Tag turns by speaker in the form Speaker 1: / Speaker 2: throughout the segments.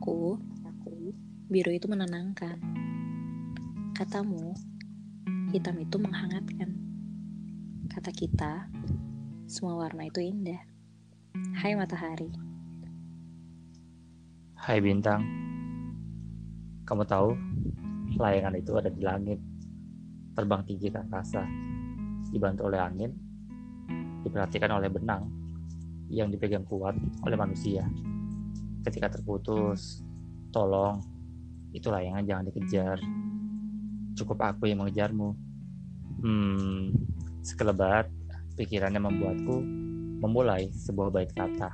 Speaker 1: Kataku, biru itu menenangkan. Katamu, hitam itu menghangatkan. Kata kita, semua warna itu indah. Hai matahari.
Speaker 2: Hai bintang, kamu tahu layangan itu ada di langit, terbang tinggi ke angkasa, dibantu oleh angin, diperhatikan oleh benang yang dipegang kuat oleh manusia ketika terputus, tolong, itu layangan jangan dikejar. Cukup aku yang mengejarmu. Hmm, sekelebat, pikirannya membuatku memulai sebuah bait kata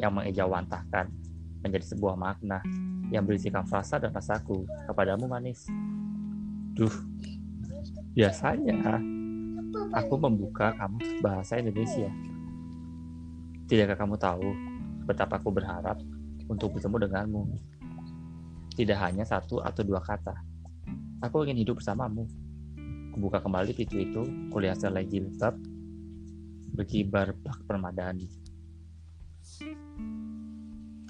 Speaker 2: yang mengejawantahkan menjadi sebuah makna yang berisikan frasa dan rasaku kepadamu manis. Duh, biasanya aku membuka kamus bahasa Indonesia. Tidakkah kamu tahu betapa aku berharap untuk bertemu denganmu. Tidak hanya satu atau dua kata. Aku ingin hidup bersamamu. Kubuka kembali pintu itu, kulihat selai jilbab, berkibar plak permadani.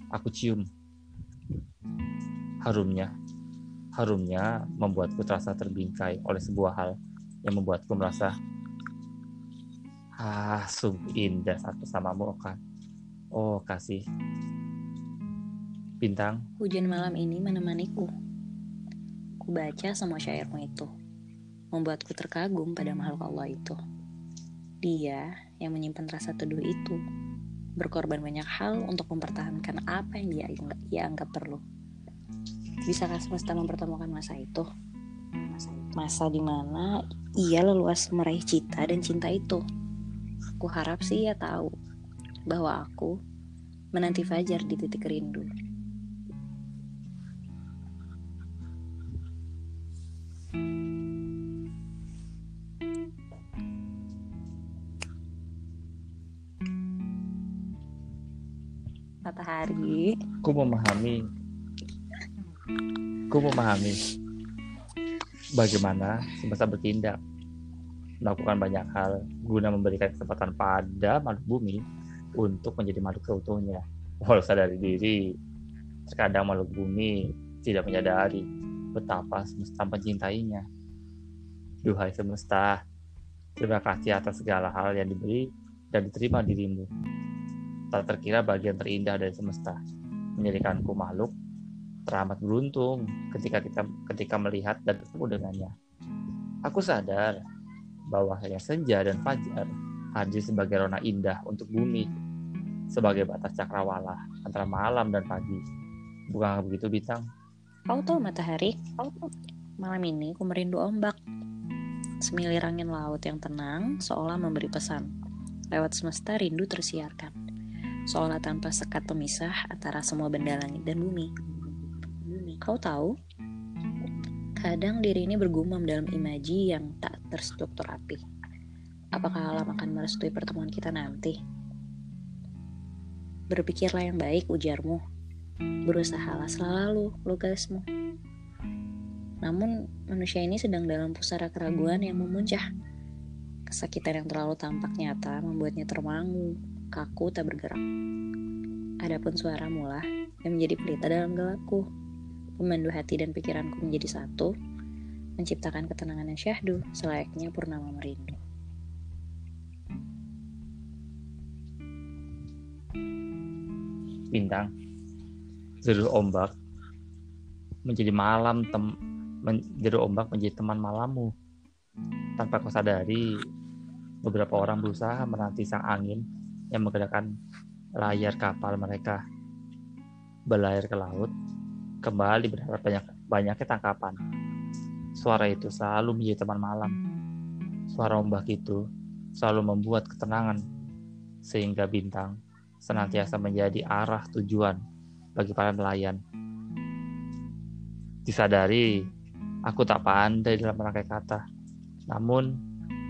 Speaker 2: Aku cium. Harumnya, harumnya membuatku terasa terbingkai oleh sebuah hal yang membuatku merasa ah sungguh indah saat bersamamu Oka. Oh kasih, Bintang.
Speaker 1: Hujan malam ini menemaniku. Ku baca semua syairmu itu. Membuatku terkagum pada makhluk Allah itu. Dia yang menyimpan rasa teduh itu. Berkorban banyak hal untuk mempertahankan apa yang dia, dia anggap perlu. Bisakah semesta mempertemukan masa itu? Masa di mana ia leluas meraih cita dan cinta itu. Aku harap sih ia tahu bahwa aku menanti fajar di titik rindu. Matahari.
Speaker 2: Ku memahami. Ku memahami bagaimana semesta bertindak melakukan banyak hal guna memberikan kesempatan pada makhluk bumi untuk menjadi makhluk seutuhnya. Walau sadari diri, terkadang makhluk bumi tidak menyadari betapa semesta mencintainya. Duhai semesta, terima kasih atas segala hal yang diberi dan diterima dirimu tak terkira bagian terindah dari semesta, menjadikanku makhluk teramat beruntung ketika kita ketika melihat dan bertemu dengannya. Aku sadar bahwa hanya senja dan fajar hadir sebagai rona indah untuk bumi, sebagai batas cakrawala antara malam dan pagi. Bukan begitu bintang?
Speaker 1: Kau tahu matahari? Malam ini ku merindu ombak. Semilir angin laut yang tenang seolah memberi pesan. Lewat semesta rindu tersiarkan seolah tanpa sekat pemisah antara semua benda langit dan bumi. Kau tahu, kadang diri ini bergumam dalam imaji yang tak terstruktur rapi. Apakah alam akan merestui pertemuan kita nanti? Berpikirlah yang baik, ujarmu. Berusahalah selalu, lugasmu. Namun, manusia ini sedang dalam pusara keraguan yang memuncah. Kesakitan yang terlalu tampak nyata membuatnya termangu, kaku tak bergerak. Adapun suara mula yang menjadi pelita dalam gelapku, memandu hati dan pikiranku menjadi satu, menciptakan ketenangan yang syahdu selayaknya purnama merindu.
Speaker 2: Bintang, jeru ombak menjadi malam tem men, ombak menjadi teman malammu. Tanpa kau sadari, beberapa orang berusaha menanti sang angin yang menggerakkan layar kapal mereka berlayar ke laut kembali berharap banyak banyaknya tangkapan. Suara itu selalu menjadi teman malam. Suara ombak itu selalu membuat ketenangan sehingga bintang senantiasa menjadi arah tujuan bagi para nelayan. Disadari, aku tak pandai dalam merangkai kata. Namun,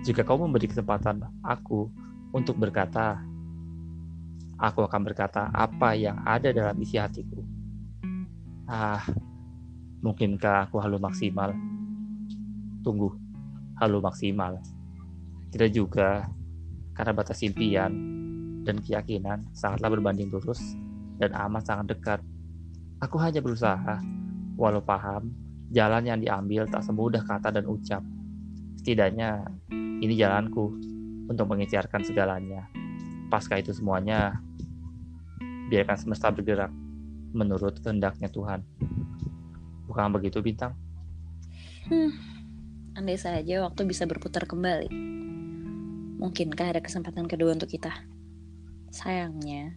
Speaker 2: jika kau memberi kesempatan aku untuk berkata, aku akan berkata apa yang ada dalam isi hatiku. Ah, mungkinkah aku halu maksimal? Tunggu, halu maksimal. Tidak juga, karena batas impian dan keyakinan sangatlah berbanding lurus dan amat sangat dekat. Aku hanya berusaha, walau paham, jalan yang diambil tak semudah kata dan ucap. Setidaknya, ini jalanku untuk mengikhtiarkan segalanya. Pasca itu semuanya, biarkan semesta bergerak menurut kehendaknya Tuhan. Bukan begitu, Bintang?
Speaker 1: Hmm, andai saja waktu bisa berputar kembali. Mungkinkah ada kesempatan kedua untuk kita? Sayangnya,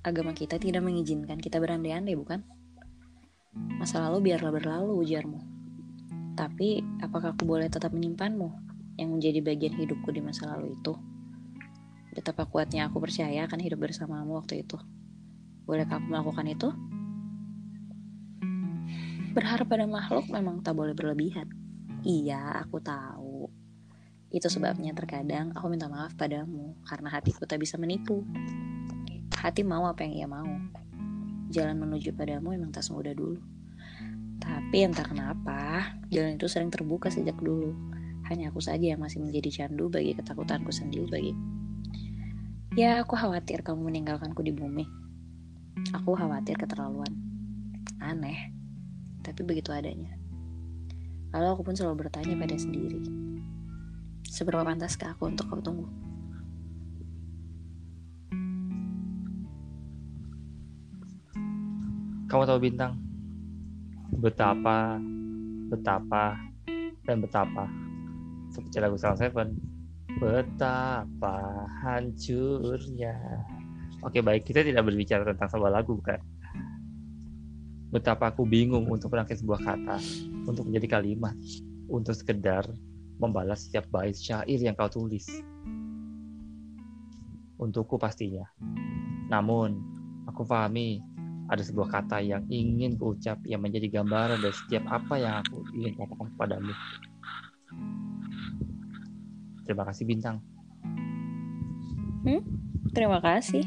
Speaker 1: agama kita tidak mengizinkan kita berandai-andai, bukan? Masa lalu biarlah berlalu, ujarmu. Tapi, apakah aku boleh tetap menyimpanmu yang menjadi bagian hidupku di masa lalu itu? Betapa kuatnya aku percaya akan hidup bersamamu waktu itu. Bolehkah aku melakukan itu? Berharap pada makhluk memang tak boleh berlebihan. Iya, aku tahu. Itu sebabnya terkadang aku minta maaf padamu karena hatiku tak bisa menipu. Hati mau apa yang ia mau. Jalan menuju padamu memang tak semudah dulu. Tapi entah kenapa, jalan itu sering terbuka sejak dulu. Hanya aku saja yang masih menjadi candu bagi ketakutanku sendiri bagi. Ya, aku khawatir kamu meninggalkanku di bumi. Aku khawatir keterlaluan. Aneh, tapi begitu adanya. Lalu aku pun selalu bertanya pada sendiri, seberapa pantaskah aku untuk kau tunggu?
Speaker 2: Kamu tahu bintang betapa, betapa, dan betapa seperti lagu Sound Seven betapa hancurnya. Oke baik kita tidak berbicara tentang sebuah lagu bukan? Betapa aku bingung untuk merangkai sebuah kata untuk menjadi kalimat untuk sekedar membalas setiap bait syair yang kau tulis. Untukku pastinya. Namun, aku pahami ada sebuah kata yang ingin kuucap yang menjadi gambaran dari setiap apa yang aku ingin katakan kepadamu. Terima kasih bintang.
Speaker 1: Hmm? Terima kasih.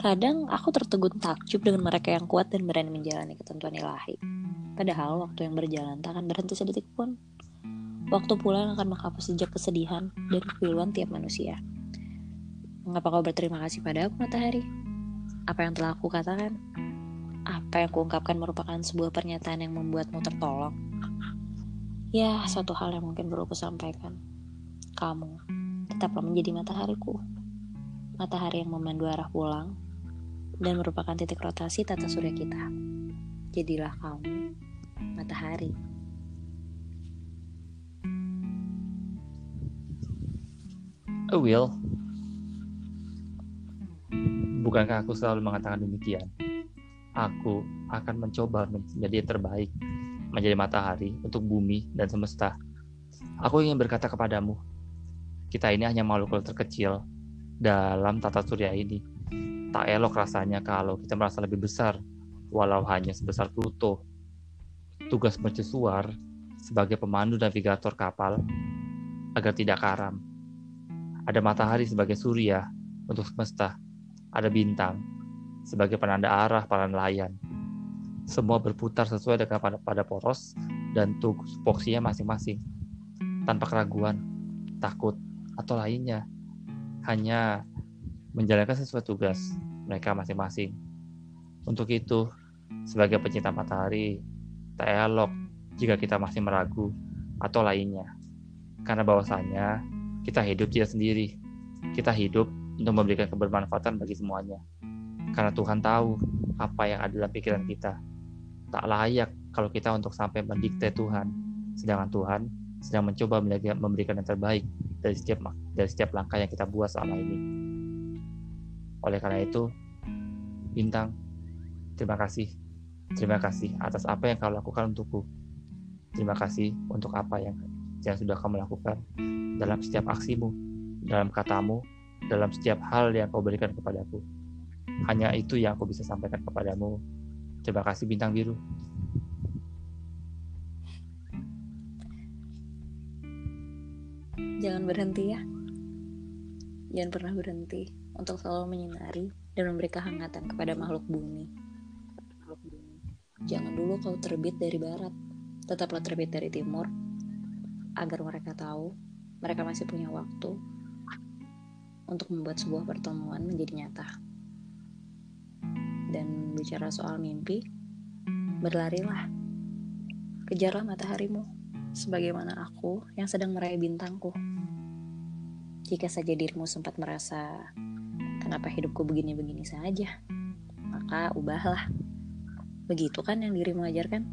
Speaker 1: Kadang aku tertegun takjub dengan mereka yang kuat dan berani menjalani ketentuan ilahi. Padahal waktu yang berjalan tak akan berhenti sedetik pun. Waktu pulang akan menghapus sejak kesedihan dan kepiluan tiap manusia. Mengapa kau berterima kasih pada aku, matahari? Apa yang telah aku katakan, apa yang kuungkapkan merupakan sebuah pernyataan yang membuatmu tertolong. Ya, satu hal yang mungkin perlu kusampaikan. Kamu tetaplah menjadi matahariku. Matahari yang memandu arah pulang dan merupakan titik rotasi tata surya kita. Jadilah kamu matahari.
Speaker 2: I will. Bukankah aku selalu mengatakan demikian? Aku akan mencoba menjadi yang terbaik, menjadi matahari untuk bumi dan semesta. Aku ingin berkata kepadamu, kita ini hanya makhluk terkecil dalam tata surya ini. Tak elok rasanya kalau kita merasa lebih besar, walau hanya sebesar Pluto. Tugas mercusuar sebagai pemandu navigator kapal agar tidak karam. Ada matahari sebagai surya untuk semesta ada bintang sebagai penanda arah para nelayan. Semua berputar sesuai dengan pada, pada poros dan tupoksinya masing-masing, tanpa keraguan, takut, atau lainnya. Hanya menjalankan sesuai tugas mereka masing-masing. Untuk itu, sebagai pecinta matahari, tak elok jika kita masih meragu atau lainnya. Karena bahwasanya kita hidup tidak sendiri. Kita hidup untuk memberikan kebermanfaatan bagi semuanya. Karena Tuhan tahu apa yang ada dalam pikiran kita. Tak layak kalau kita untuk sampai mendikte Tuhan, sedangkan Tuhan sedang mencoba memberikan yang terbaik dari setiap dari setiap langkah yang kita buat selama ini. Oleh karena itu, Bintang, terima kasih. Terima kasih atas apa yang kau lakukan untukku. Terima kasih untuk apa yang yang sudah kamu lakukan dalam setiap aksimu, dalam katamu, dalam setiap hal yang kau berikan kepadaku. Hanya itu yang aku bisa sampaikan kepadamu. Terima kasih bintang biru.
Speaker 1: Jangan berhenti ya. Jangan pernah berhenti untuk selalu menyinari dan memberi kehangatan kepada makhluk bumi. Jangan dulu kau terbit dari barat, tetaplah terbit dari timur, agar mereka tahu mereka masih punya waktu untuk membuat sebuah pertemuan menjadi nyata. Dan bicara soal mimpi, berlarilah. Kejarlah mataharimu, sebagaimana aku yang sedang meraih bintangku. Jika saja dirimu sempat merasa, kenapa hidupku begini-begini saja, maka ubahlah. Begitu kan yang dirimu ajarkan?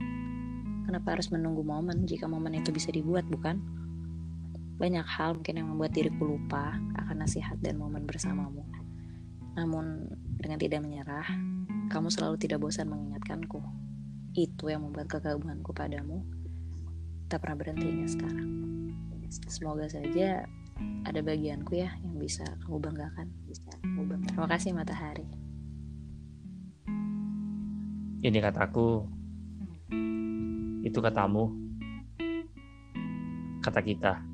Speaker 1: Kenapa harus menunggu momen jika momen itu bisa dibuat, bukan? Banyak hal mungkin yang membuat diriku lupa akan nasihat dan momen bersamamu. Namun, dengan tidak menyerah, kamu selalu tidak bosan mengingatkanku. Itu yang membuat kekagumanku padamu tak pernah berhenti hingga sekarang. Semoga saja ada bagianku ya yang. Bisa kamu banggakan. Terima kasih matahari.
Speaker 2: Ini kataku, itu katamu, kata kita.